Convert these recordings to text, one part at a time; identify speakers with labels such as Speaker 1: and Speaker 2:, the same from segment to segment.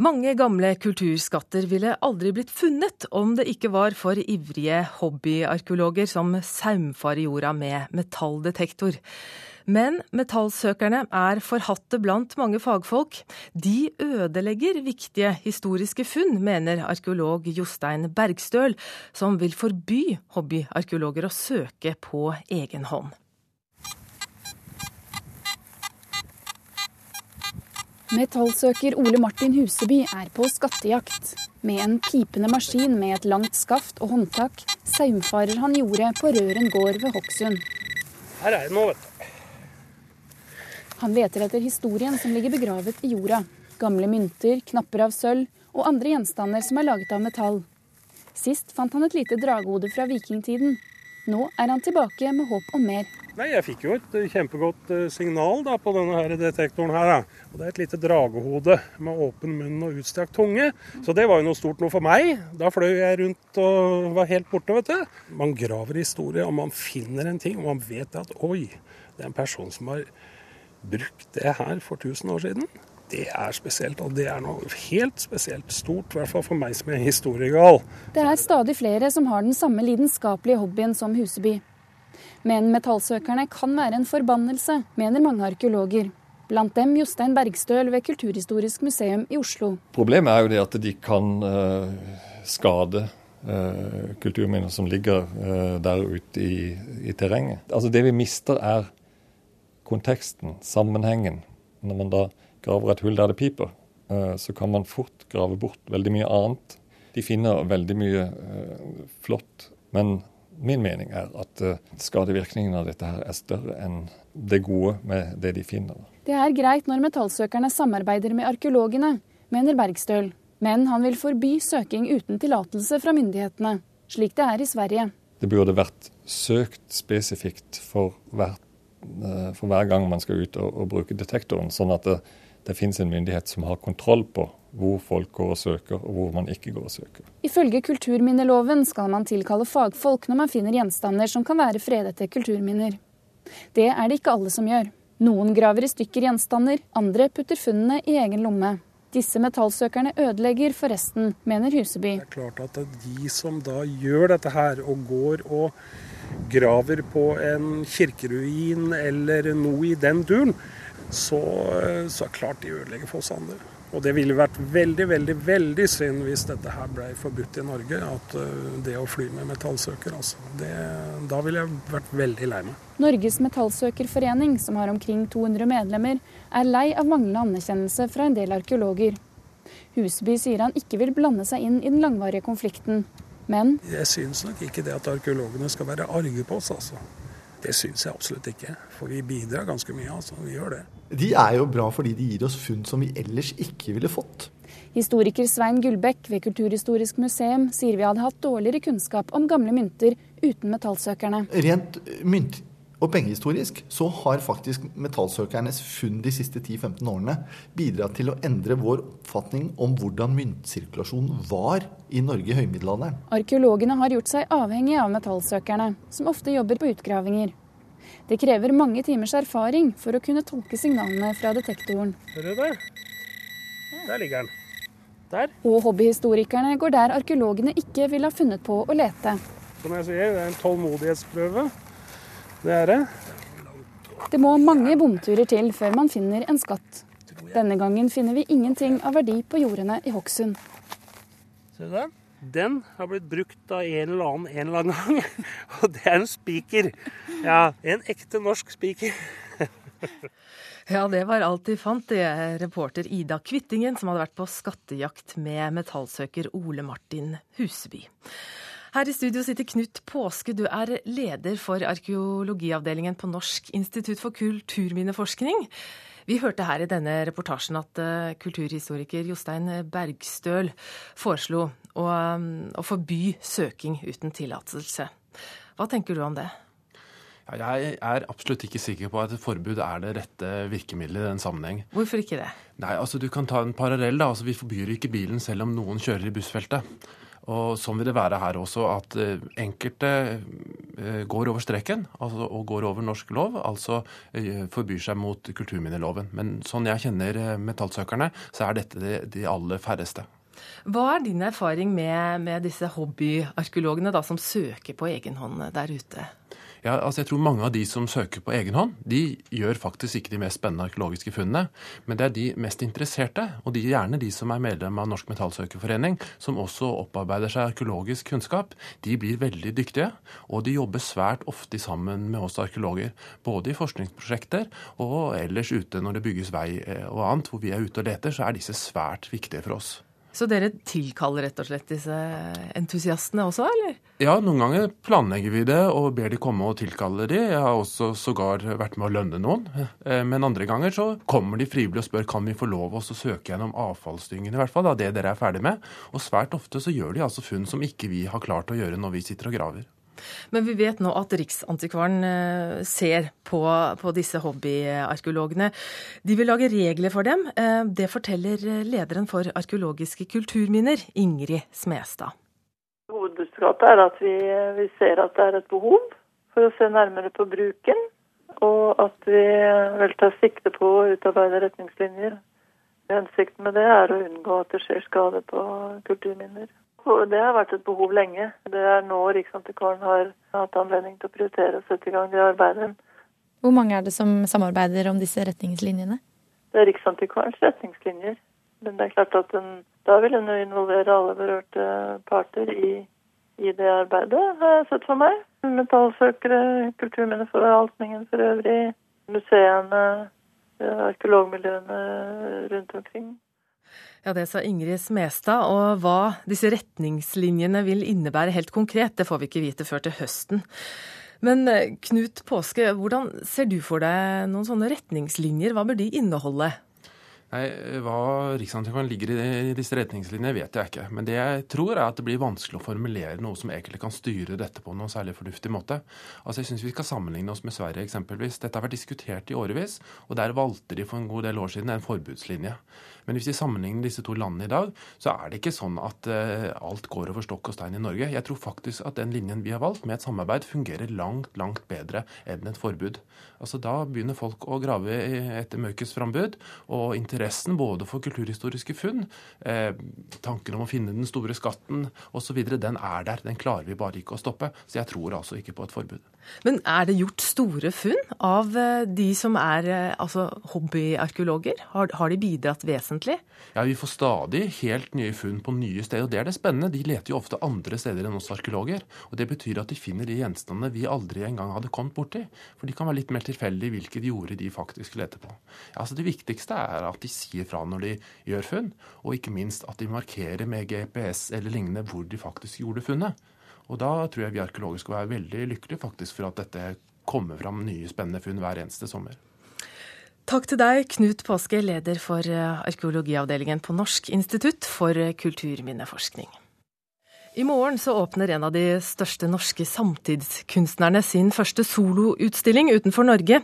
Speaker 1: Mange gamle kulturskatter ville aldri blitt funnet om det ikke var for ivrige hobbyarkeologer som saumfarer jorda med metalldetektor. Men metallsøkerne er forhatte blant mange fagfolk. De ødelegger viktige historiske funn, mener arkeolog Jostein Bergstøl, som vil forby hobbyarkeologer å søke på egen hånd.
Speaker 2: Metallsøker Ole Martin Huseby er på skattejakt. Med en pipende maskin med et langt skaft og håndtak saumfarer han jordet på Røren gård ved Hokksund.
Speaker 3: Her er det nå, vet du.
Speaker 2: Han leter etter historien som ligger begravet i jorda. Gamle mynter, knapper av sølv og andre gjenstander som er laget av metall. Sist fant han et lite draghode fra vikingtiden. Nå er han tilbake med håp om mer.
Speaker 3: Nei, Jeg fikk jo et kjempegodt eh, signal da, på denne her detektoren. her. Da. Og Det er et lite dragehode med åpen munn og utstrakt tunge. Så det var jo noe stort noe for meg. Da fløy jeg rundt og var helt borte, vet du. Man graver historie, og man finner en ting, og man vet at oi, det er en person som har brukt det her for 1000 år siden, det er spesielt. Og det er noe helt spesielt stort, i hvert fall for meg som er historiegal.
Speaker 2: Det er stadig flere som har den samme lidenskapelige hobbyen som Huseby. Men metallsøkerne kan være en forbannelse, mener mange arkeologer. Blant dem Jostein Bergstøl ved Kulturhistorisk museum i Oslo.
Speaker 4: Problemet er jo det at de kan uh, skade uh, kulturminner som ligger uh, der ute i, i terrenget. Altså Det vi mister, er konteksten, sammenhengen. Når man da graver et hull der det piper, eh, så kan man fort grave bort veldig mye annet. De finner veldig mye eh, flott, men min mening er at eh, skadevirkningen av dette her er større enn det gode med det de finner.
Speaker 2: Det er greit når metallsøkerne samarbeider med arkeologene, mener Bergstøl. Men han vil forby søking uten tillatelse fra myndighetene, slik det er i Sverige.
Speaker 4: Det burde vært søkt spesifikt for hvert for hver gang man skal ut og, og bruke detektoren, sånn at det, det finnes en myndighet som har kontroll på hvor folk går og søker, og hvor man ikke går og søker.
Speaker 2: Ifølge kulturminneloven skal man tilkalle fagfolk når man finner gjenstander som kan være fredete kulturminner. Det er det ikke alle som gjør. Noen graver i stykker gjenstander, andre putter funnene i egen lomme. Disse metallsøkerne ødelegger for resten, mener Huseby.
Speaker 3: Det er klart at de som da gjør dette her, og går og graver på en kirkeruin eller noe i den duren, så, så er klart de ødelegger for oss andre. Og det ville vært veldig, veldig veldig synd hvis dette her ble forbudt i Norge. At uh, det å fly med metallsøker, altså. Det, da ville jeg vært veldig lei meg.
Speaker 2: Norges metallsøkerforening, som har omkring 200 medlemmer, er lei av manglende anerkjennelse fra en del arkeologer. Huseby sier han ikke vil blande seg inn i den langvarige konflikten, men
Speaker 3: Jeg syns nok ikke det at arkeologene skal være arge på oss, altså. Det syns jeg absolutt ikke. For vi bidrar ganske mye, altså. Vi gjør det.
Speaker 5: De er jo bra fordi de gir oss funn som vi ellers ikke ville fått.
Speaker 2: Historiker Svein Gullbekk ved Kulturhistorisk museum sier vi hadde hatt dårligere kunnskap om gamle mynter uten metallsøkerne.
Speaker 5: Rent mynt og pengehistorisk så har faktisk metallsøkernes funn de siste 10-15 årene bidratt til å endre vår oppfatning om hvordan myntsirkulasjonen var i Norge i høymiddelalderen.
Speaker 2: Arkeologene har gjort seg avhengige av metallsøkerne, som ofte jobber på utgravinger. Det krever mange timers erfaring for å kunne tolke signalene fra detektoren.
Speaker 3: Ser du det? Der ligger den. Der.
Speaker 2: Og hobbyhistorikerne går der arkeologene ikke ville ha funnet på å lete.
Speaker 3: Som jeg sier, det er en tålmodighetsprøve. Det er det.
Speaker 2: Det må mange bomturer til før man finner en skatt. Denne gangen finner vi ingenting av verdi på jordene i Hokksund.
Speaker 3: Ser du den? Den har blitt brukt av en eller annen en eller annen gang. Og det er en spiker. Ja, en ekte norsk spiker.
Speaker 1: Ja, det var alt de fant, det er reporter Ida Kvittingen, som hadde vært på skattejakt med metallsøker Ole Martin Huseby. Her i studio sitter Knut Påske, du er leder for arkeologiavdelingen på Norsk institutt for kulturminneforskning. Vi hørte her i denne reportasjen at uh, kulturhistoriker Jostein Bergstøl foreslo å, um, å forby søking uten tillatelse. Hva tenker du om det?
Speaker 6: Jeg er absolutt ikke sikker på at et forbud er det rette virkemidlet i den sammenheng.
Speaker 1: Hvorfor ikke det?
Speaker 6: Nei, altså Du kan ta en parallell. da, altså Vi forbyr ikke bilen selv om noen kjører i bussfeltet. Og sånn vil det være her også, at eh, enkelte eh, går over streken altså, og går over norsk lov, altså eh, forbyr seg mot kulturminneloven. Men sånn jeg kjenner metallsøkerne, så er dette de, aller færreste.
Speaker 1: Hva er din erfaring med, med disse hobbyarkeologene som søker på egen hånd der ute?
Speaker 6: Ja, altså jeg tror Mange av de som søker på egen hånd, de gjør faktisk ikke de mest spennende arkeologiske funnene. Men det er de mest interesserte, og de, gjerne de som er medlem av Norsk Metallsøkerforening, som også opparbeider seg arkeologisk kunnskap. De blir veldig dyktige, og de jobber svært ofte sammen med oss arkeologer. Både i forskningsprosjekter og ellers ute når det bygges vei eh, og annet, hvor vi er ute og leter, så er disse svært viktige for oss.
Speaker 1: Så dere tilkaller rett og slett disse entusiastene også, eller?
Speaker 6: Ja, noen ganger planlegger vi det og ber de komme og tilkalle de. Jeg har også sågar vært med å lønne noen. Eh, men andre ganger så kommer de frivillig og spør kan vi få lov å søke gjennom avfallsdyngen, i hvert fall, da, det dere er ferdig med. Og svært ofte så gjør de altså funn som ikke vi har klart å gjøre når vi sitter og graver.
Speaker 1: Men vi vet nå at Riksantikvaren eh, ser på, på disse hobbyarkeologene. De vil lage regler for dem. Eh, det forteller lederen for arkeologiske kulturminner, Ingrid Smestad.
Speaker 7: Hovedbudskapet er at vi, vi, ser at det er et behov for å se nærmere på bruken. Og at vi vel tar sikte på å utarbeide retningslinjer. Hensikten med det er å unngå at det skjer skade på kulturminner. Det har vært et behov lenge. Det er nå Riksantikvaren har hatt anledning til å prioritere og sette i gang det arbeidet.
Speaker 8: Hvor mange er det som samarbeider om disse retningslinjene?
Speaker 7: Det er Riksantikvarens retningslinjer. Men det er klart at den, da vil en involvere alle berørte parter i, i, det arbeidet, har jeg sett for meg. Metallsøkere, kulturminneforvaltningen for øvrig, museene, arkeologmiljøene rundt omkring.
Speaker 1: Ja, Det sa Ingrid Smestad. Og hva disse retningslinjene vil innebære helt konkret, det får vi ikke vite før til høsten. Men eh, Knut Påske, hvordan ser du for deg noen sånne retningslinjer? Hva bør de inneholde?
Speaker 6: Nei, Hva Riksantikvaren ligger i disse retningslinjene, vet jeg ikke. Men det jeg tror er at det blir vanskelig å formulere noe som egentlig kan styre dette på noen særlig fornuftig måte. Altså Jeg syns vi skal sammenligne oss med Sverige eksempelvis. Dette har vært diskutert i årevis, og der valgte de for en god del år siden en forbudslinje. Men hvis vi sammenligner disse to landene i dag, så er det ikke sånn at uh, alt går over stokk og stein i Norge. Jeg tror faktisk at den linjen vi har valgt, med et samarbeid, fungerer langt, langt bedre enn et forbud. Altså Da begynner folk å grave etter mørkets frambud, og interessen både for kulturhistoriske funn, eh, tanken om å finne den store skatten osv., den er der. Den klarer vi bare ikke å stoppe. Så jeg tror altså ikke på et forbud.
Speaker 1: Men er det gjort store funn av eh, de som er eh, altså, hobbyarkeologer? Har, har, de bidratt vesentlig?
Speaker 6: Ja, Vi får stadig helt nye funn på nye steder. og Det er det spennende. De leter jo ofte andre steder enn oss arkeologer. og Det betyr at de finner de gjenstandene vi aldri engang hadde kommet borti. For de kan være litt mer tilfeldige hvilke de jorder de faktisk leter på. Ja, altså Det viktigste er at de sier fra når de gjør funn, og ikke minst at de markerer med GPS eller lignende hvor de faktisk gjorde funnet. Og da tror jeg vi arkeologer skal være veldig lykkelige faktisk for at dette kommer fram nye spennende funn hver eneste sommer.
Speaker 1: Takk til deg, Knut Påske, leder for eh, arkeologiavdelingen på Norsk institutt for kulturminneforskning. I morgen så åpner en av de største norske samtidskunstnerne sin første soloutstilling utenfor Norge.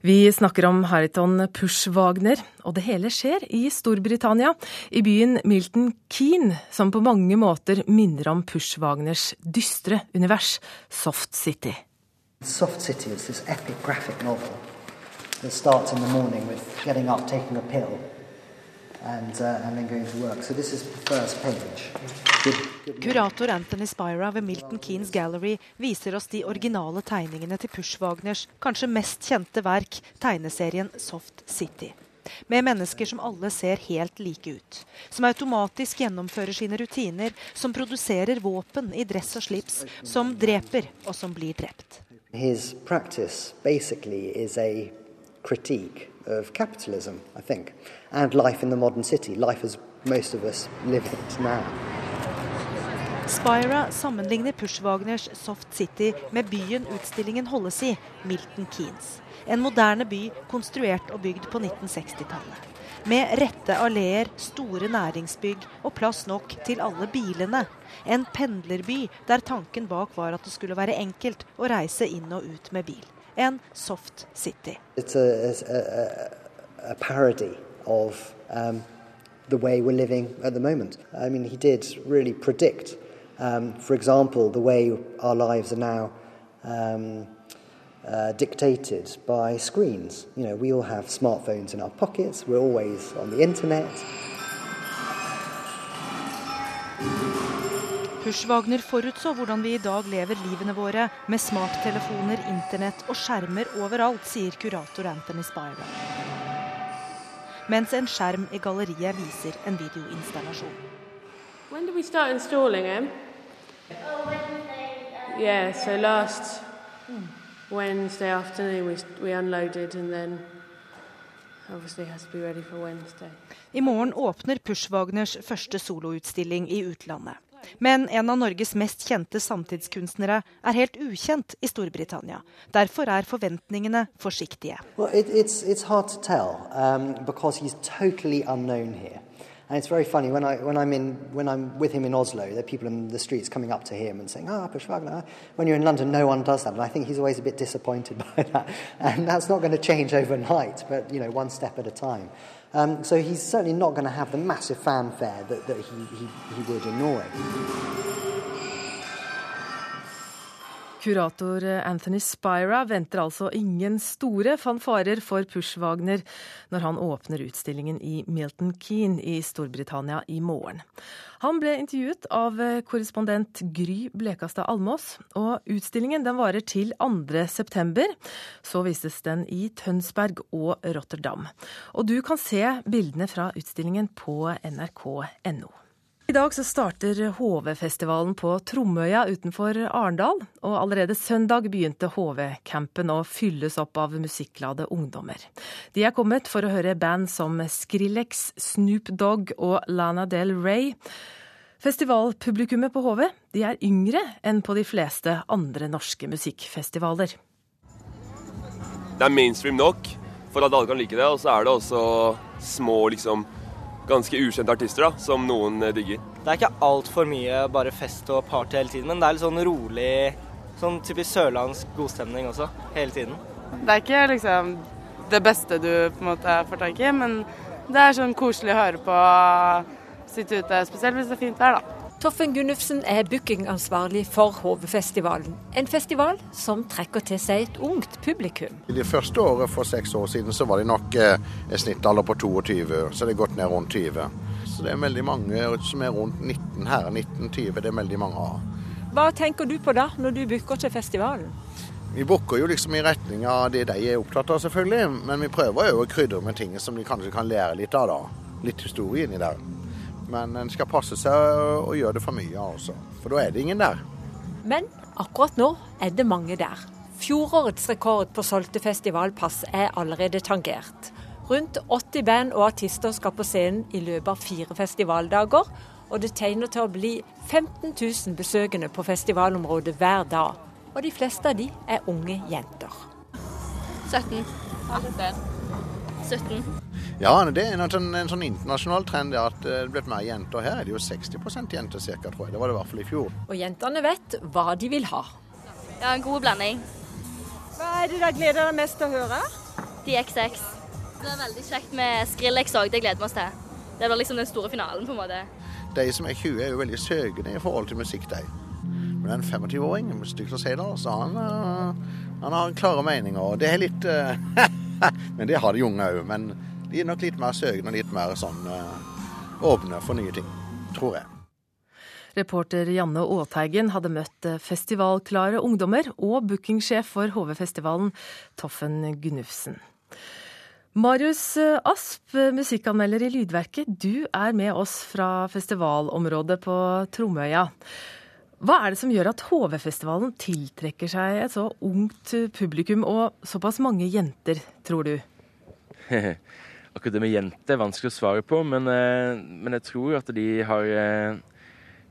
Speaker 1: Vi snakker om Hariton Pushwagner, og det hele skjer i Storbritannia, i byen Milton Keen, som på mange måter minner om Pushwagners dystre univers, Soft City.
Speaker 9: Soft City is this epic graphic novel that starts in the morning with getting up, taking a pill, and, uh, and then going to work. So this is the first page.
Speaker 10: Kurator Anthony Spira ved Milton Keanes Gallery viser oss de originale tegningene til Pushwagners kanskje mest kjente verk, tegneserien Soft City. Med mennesker som alle ser helt like ut. Som automatisk gjennomfører sine rutiner, som produserer våpen i dress og slips, som dreper og som blir drept.
Speaker 9: His practice basically is a critique of capitalism, I think, and life in the modern city, life as most of us live it now.
Speaker 10: Spira sammenligner Pushwagners Soft City med byen utstillingen holdes i, Milton Keanes. En moderne by konstruert og bygd på 1960-tallet. Med rette alleer, store næringsbygg og plass nok til alle bilene. En pendlerby der tanken bak var at det skulle være enkelt å reise inn og ut med bil. En soft city.
Speaker 9: It's a, parody of um, the way we're living at the moment. I mean, he did really predict, um, for example, the way our lives are now um, uh, dictated by screens. You know, we all have smartphones in our pockets, we're always on the internet.
Speaker 10: Pushwagner forutså hvordan vi i dag lever livene våre med smarttelefoner, internett og skjermer overalt, sier kurator Anthony Spira. Mens en skjerm i galleriet viser en videoinstallasjon.
Speaker 11: When did we start installing him? Yeah, so last Wednesday afternoon we, we unloaded and then obviously has to be ready for Wednesday.
Speaker 10: I morgen åpner Pushwagners første soloutstilling i utlandet. Men en av Norges mest kjente samtidskunstnere er helt ukjent i Storbritannia. Derfor er forventningene forsiktige.
Speaker 9: Well, it, it's, it's hard to tell um, because he's totally unknown here. And it's very funny when I when I'm in when I'm with him in Oslo, there are people in the streets coming up to him and saying, "Ah, oh, Pushwagner." When you're in London, no one does that, and I think he's always a bit disappointed by that. And that's not going to change overnight, but you know, one step at a time. Um, so he's certainly not going to have the massive fanfare that, that he, he, he would in Norway.
Speaker 1: Kurator Anthony Spira venter altså ingen store fanfarer for Pushwagner når han åpner utstillingen i Milton Keane i Storbritannia i morgen. Han ble intervjuet av korrespondent Gry Blekastad Almås, og utstillingen den varer til 2.9. Så vises den i Tønsberg og Rotterdam. Og du kan se bildene fra utstillingen på nrk.no. I dag så starter HV-festivalen på Tromøya utenfor Arendal. Og allerede søndag begynte HV-campen å fylles opp av musikklade ungdommer. De er kommet for å høre band som Skrillex, Snoop Dogg og Lana Del Rey. Festivalpublikummet på HV de er yngre enn på de fleste andre norske musikkfestivaler.
Speaker 12: Det er mainstream nok for at alle kan like det, og så er det også små liksom ganske ukjente artister da, som noen eh, digger.
Speaker 13: Det er ikke altfor mye bare fest og party hele tiden, men det er litt sånn rolig, sånn typisk sørlandsk godstemning også, hele tiden.
Speaker 14: Det er ikke liksom det beste du på en måte får tak i, men det er sånn koselig å høre på, sitte ute, spesielt hvis det er fint vær, da.
Speaker 15: Toffen Gunnufsen er bookingansvarlig for HV-festivalen. En festival som trekker til seg et ungt publikum.
Speaker 16: I det første året for seks år siden så var det nok eh, en snittalder på 22, så det er gått ned rundt 20. Så det er veldig mange som er rundt 19 her. 19-20 det er veldig mange av.
Speaker 15: Hva tenker du på da, når du booker til festivalen?
Speaker 16: Vi booker jo liksom i retning av det de er opptatt av, selvfølgelig. Men vi prøver jo å krydre med ting som de kanskje kan lære litt av, da. Litt historie inni der. Men en skal passe seg å gjøre det for mye, altså. For da er det ingen der.
Speaker 15: Men akkurat nå er det mange der. Fjorårets rekord på solgte festivalpass er allerede tangert. Rundt 80 band og artister skal på scenen i løpet av fire festivaldager. Og det tegner til å bli 15 000 besøkende på festivalområdet hver dag. Og de fleste av de er unge jenter.
Speaker 17: 17. 18. 17.
Speaker 16: Ja, det er en, sånn, en sånn internasjonal trend at det er blitt mer jenter. Her er det jo 60% jenter ca., tror jeg. Det var det i hvert fall i fjor.
Speaker 15: Og jentene vet hva de vil ha.
Speaker 17: Ja, en god blanding.
Speaker 15: Hva er det dere gleder dere mest til å høre?
Speaker 17: DXX. Det er veldig kjekt med Skrillex òg, det gleder vi oss til. Det blir liksom den store finalen, på en måte.
Speaker 16: De som er 20 er jo veldig søkende i forhold til musikk, de. Men en 25-åring, stygt å si det, så han, han har klare meninger. Og det er litt Men det har de unge òg. De er nok litt mer søkende og litt mer sånn åpne for nye ting, tror jeg.
Speaker 1: Reporter Janne Aateigen hadde møtt festivalklare ungdommer og bookingsjef for HV-festivalen, Toffen Gunnufsen. Marius Asp, musikkanmelder i Lydverket, du er med oss fra festivalområdet på Tromøya. Hva er det som gjør at HV-festivalen tiltrekker seg et så ungt publikum og såpass mange jenter, tror du?
Speaker 18: Akkurat med jenter er vanskelig å svare på, men, men jeg tror at de har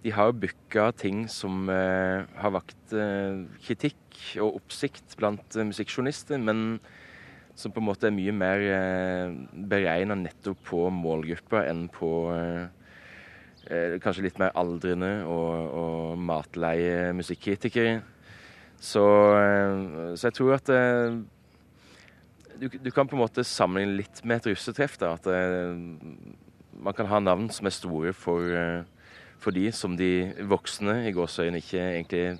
Speaker 18: de har booka ting som har vakt kritikk og oppsikt blant musikkjournalister, men som på en måte er mye mer eh, beregna nettopp på målgruppa enn på eh, kanskje litt mer aldrende og, og matleie musikkritikere. Så, eh, så, jeg tror at eh, du, du, kan på en måte sammenligne litt med et russetreff. da, at man kan ha navn som er store for, for de som de voksne i gåseøyne ikke egentlig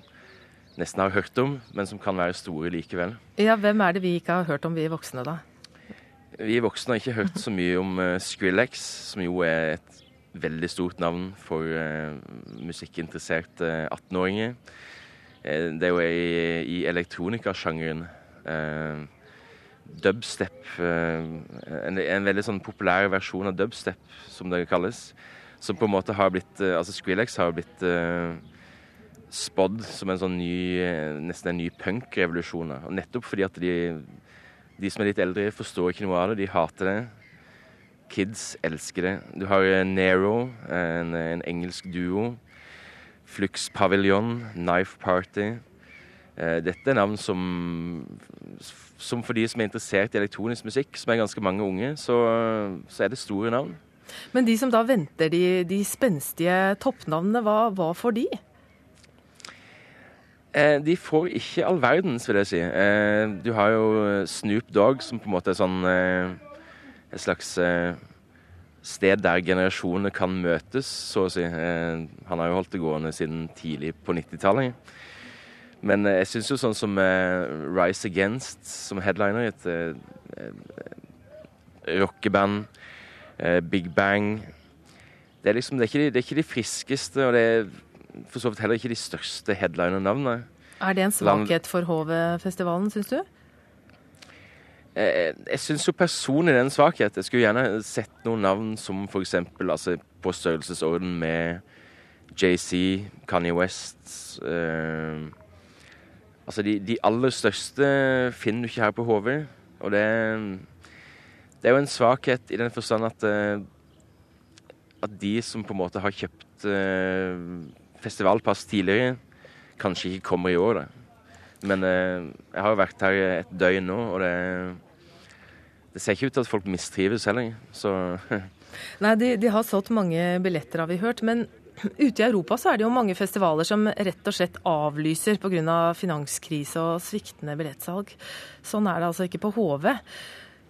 Speaker 18: nesten har hørt om, men som kan være store likevel.
Speaker 1: Ja, Hvem er det vi ikke har hørt om, vi voksne, da?
Speaker 18: Vi voksne har ikke hørt så mye om uh, Skrillex, som jo er et veldig stort navn for uh, musikkinteresserte uh, 18-åringer. det er jo i, i elektronikasjangeren. Dubstep, en, en, veldig sånn populær versjon av dubstep, som det kalles. Som på en måte har blitt Altså Skrillex har blitt spådd som en sånn ny, nesten en ny punkrevolusjon. Nettopp fordi at de, de, som er litt eldre, forstår ikke noe av det. De hater det. Kids elsker det. Du har eh, Nero, en, en engelsk duo. Flux Pavilion, Knife Party. Eh, dette er navn som, som for de som er interessert i elektronisk musikk, som er ganske mange unge, så, så er det store navn.
Speaker 1: Men de som da venter de, de spenstige toppnavnene, hva, hva får de?
Speaker 18: Eh, de får ikke all verdens, vil jeg si. Eh, du har jo Snoop Dogg, som på en måte er sånn eh, et slags sted der generasjonene kan møtes, så å si. Han har jo holdt det gående siden tidlig på 90-tallet. Men jeg syns jo sånn som Rise Against, som headliner i et rockeband, Big Bang Det er liksom, det er, de, det er ikke de friskeste, og det er for så vidt heller ikke de største headliner-navnene.
Speaker 1: Er det en svakhet for HV-festivalen, syns du?
Speaker 18: Jeg, jeg syns jo personlig det er en svakhet. Jeg skulle gjerne sett noen navn som f.eks. Altså, på størrelsesorden med JC, Kanye West eh, Altså de, de, aller største finner du ikke her på HV. Og det, det er jo en svakhet i den forstand at, eh, at de som på en måte har kjøpt eh, festivalpass tidligere. Kanskje ikke kommer i år, da. Men eh, jeg har jo vært her et døgn nå, og det, det ser ikke ut til at folk mistrives heller. Så
Speaker 1: Nei, de, de, har solgt mange billetter, har vi hørt. Men ute i Europa så er det jo mange festivaler som rett og slett avlyser pga. finanskrise og sviktende billettsalg. Sånn er det altså ikke på HV.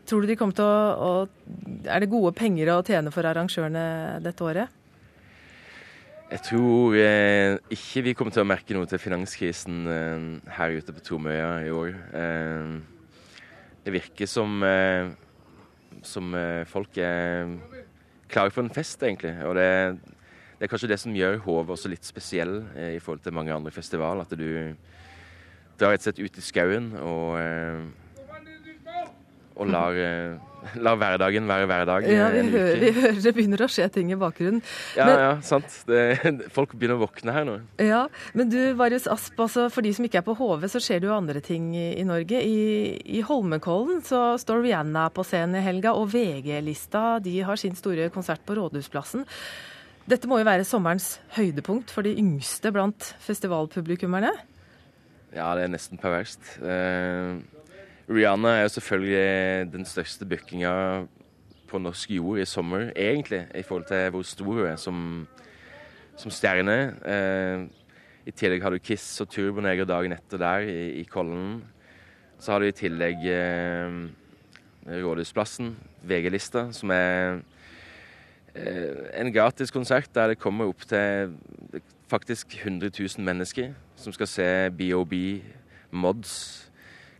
Speaker 1: Tror du de kommer til å, å Er det gode penger å tjene for arrangørene dette året?
Speaker 18: Jeg tror eh, ikke vi kommer til å merke noe til finanskrisen eh, her ute på Tromøya i år. Eh, det virker som, eh, som eh, folk er klare for en fest, egentlig. Og det, det er kanskje det som gjør Hove også litt spesiell eh, i forhold til mange andre festivaler. At du drar rett og slett ut i skauen og og lar, eh, lar, hverdagen være hverdag.
Speaker 1: Ja, vi hører, vi hører, det begynner å skje ting i bakgrunnen.
Speaker 18: Ja, men, ja, sant. Det, folk begynner å våkne her nå.
Speaker 1: Ja, Men du, Varius Asp, altså, for de som ikke er på HV, så skjer det jo andre ting i, i Norge. I, I, Holmenkollen så står Rihanna på scenen i helga, og VG-lista de har sin store konsert på Rådhusplassen. Dette må jo være sommerens høydepunkt for de yngste blant festivalpublikummerne?
Speaker 18: Ja, det er nesten perverst. Uh, Rihanna er jo selvfølgelig den største bookinga på norsk jord i sommer, egentlig, i forhold til hvor stor hun er som, som stjerne. Uh, I tillegg har du Kiss og Turboneger dagen etter der i, i Kollen. Så har du i tillegg uh, Rådhusplassen, VG-lista, som er en gratis konsert der det kommer opp til faktisk 100 000 mennesker som skal se BOB, Mods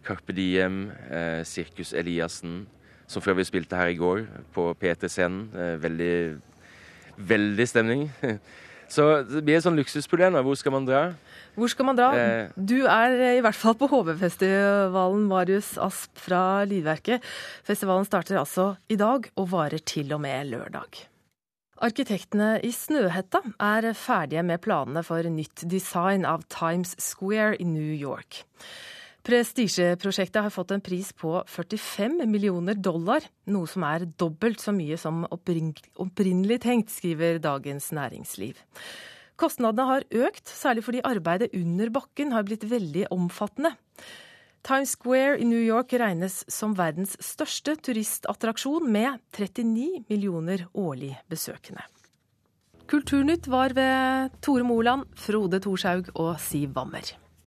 Speaker 18: Carpe Diem, eh, Sirkus Eliassen, som før vi spilte her i går på P3-scenen. Eh, veldig, veldig stemning. Så det blir et sånn luksusproblem. Hvor skal man dra?
Speaker 1: Hvor skal man dra? Eh, du er i hvert fall på HV-festivalen, Marius Asp fra Lydverket. Festivalen starter altså i dag og varer til og med lørdag. Arkitektene i Snøhetta er ferdige med planene for nytt design av Times Square i New York. Prestisjeprosjektet har fått en pris på 45 millioner dollar, noe som er dobbelt så mye som opprinnelig tenkt, skriver Dagens Næringsliv. Kostnadene har økt, særlig fordi arbeidet under bakken har blitt veldig omfattende. Times Square i New York regnes som verdens største turistattraksjon, med 39 millioner årlig besøkende. Kulturnytt var ved Tore Moland, Frode Thorshaug og Siv Wammer.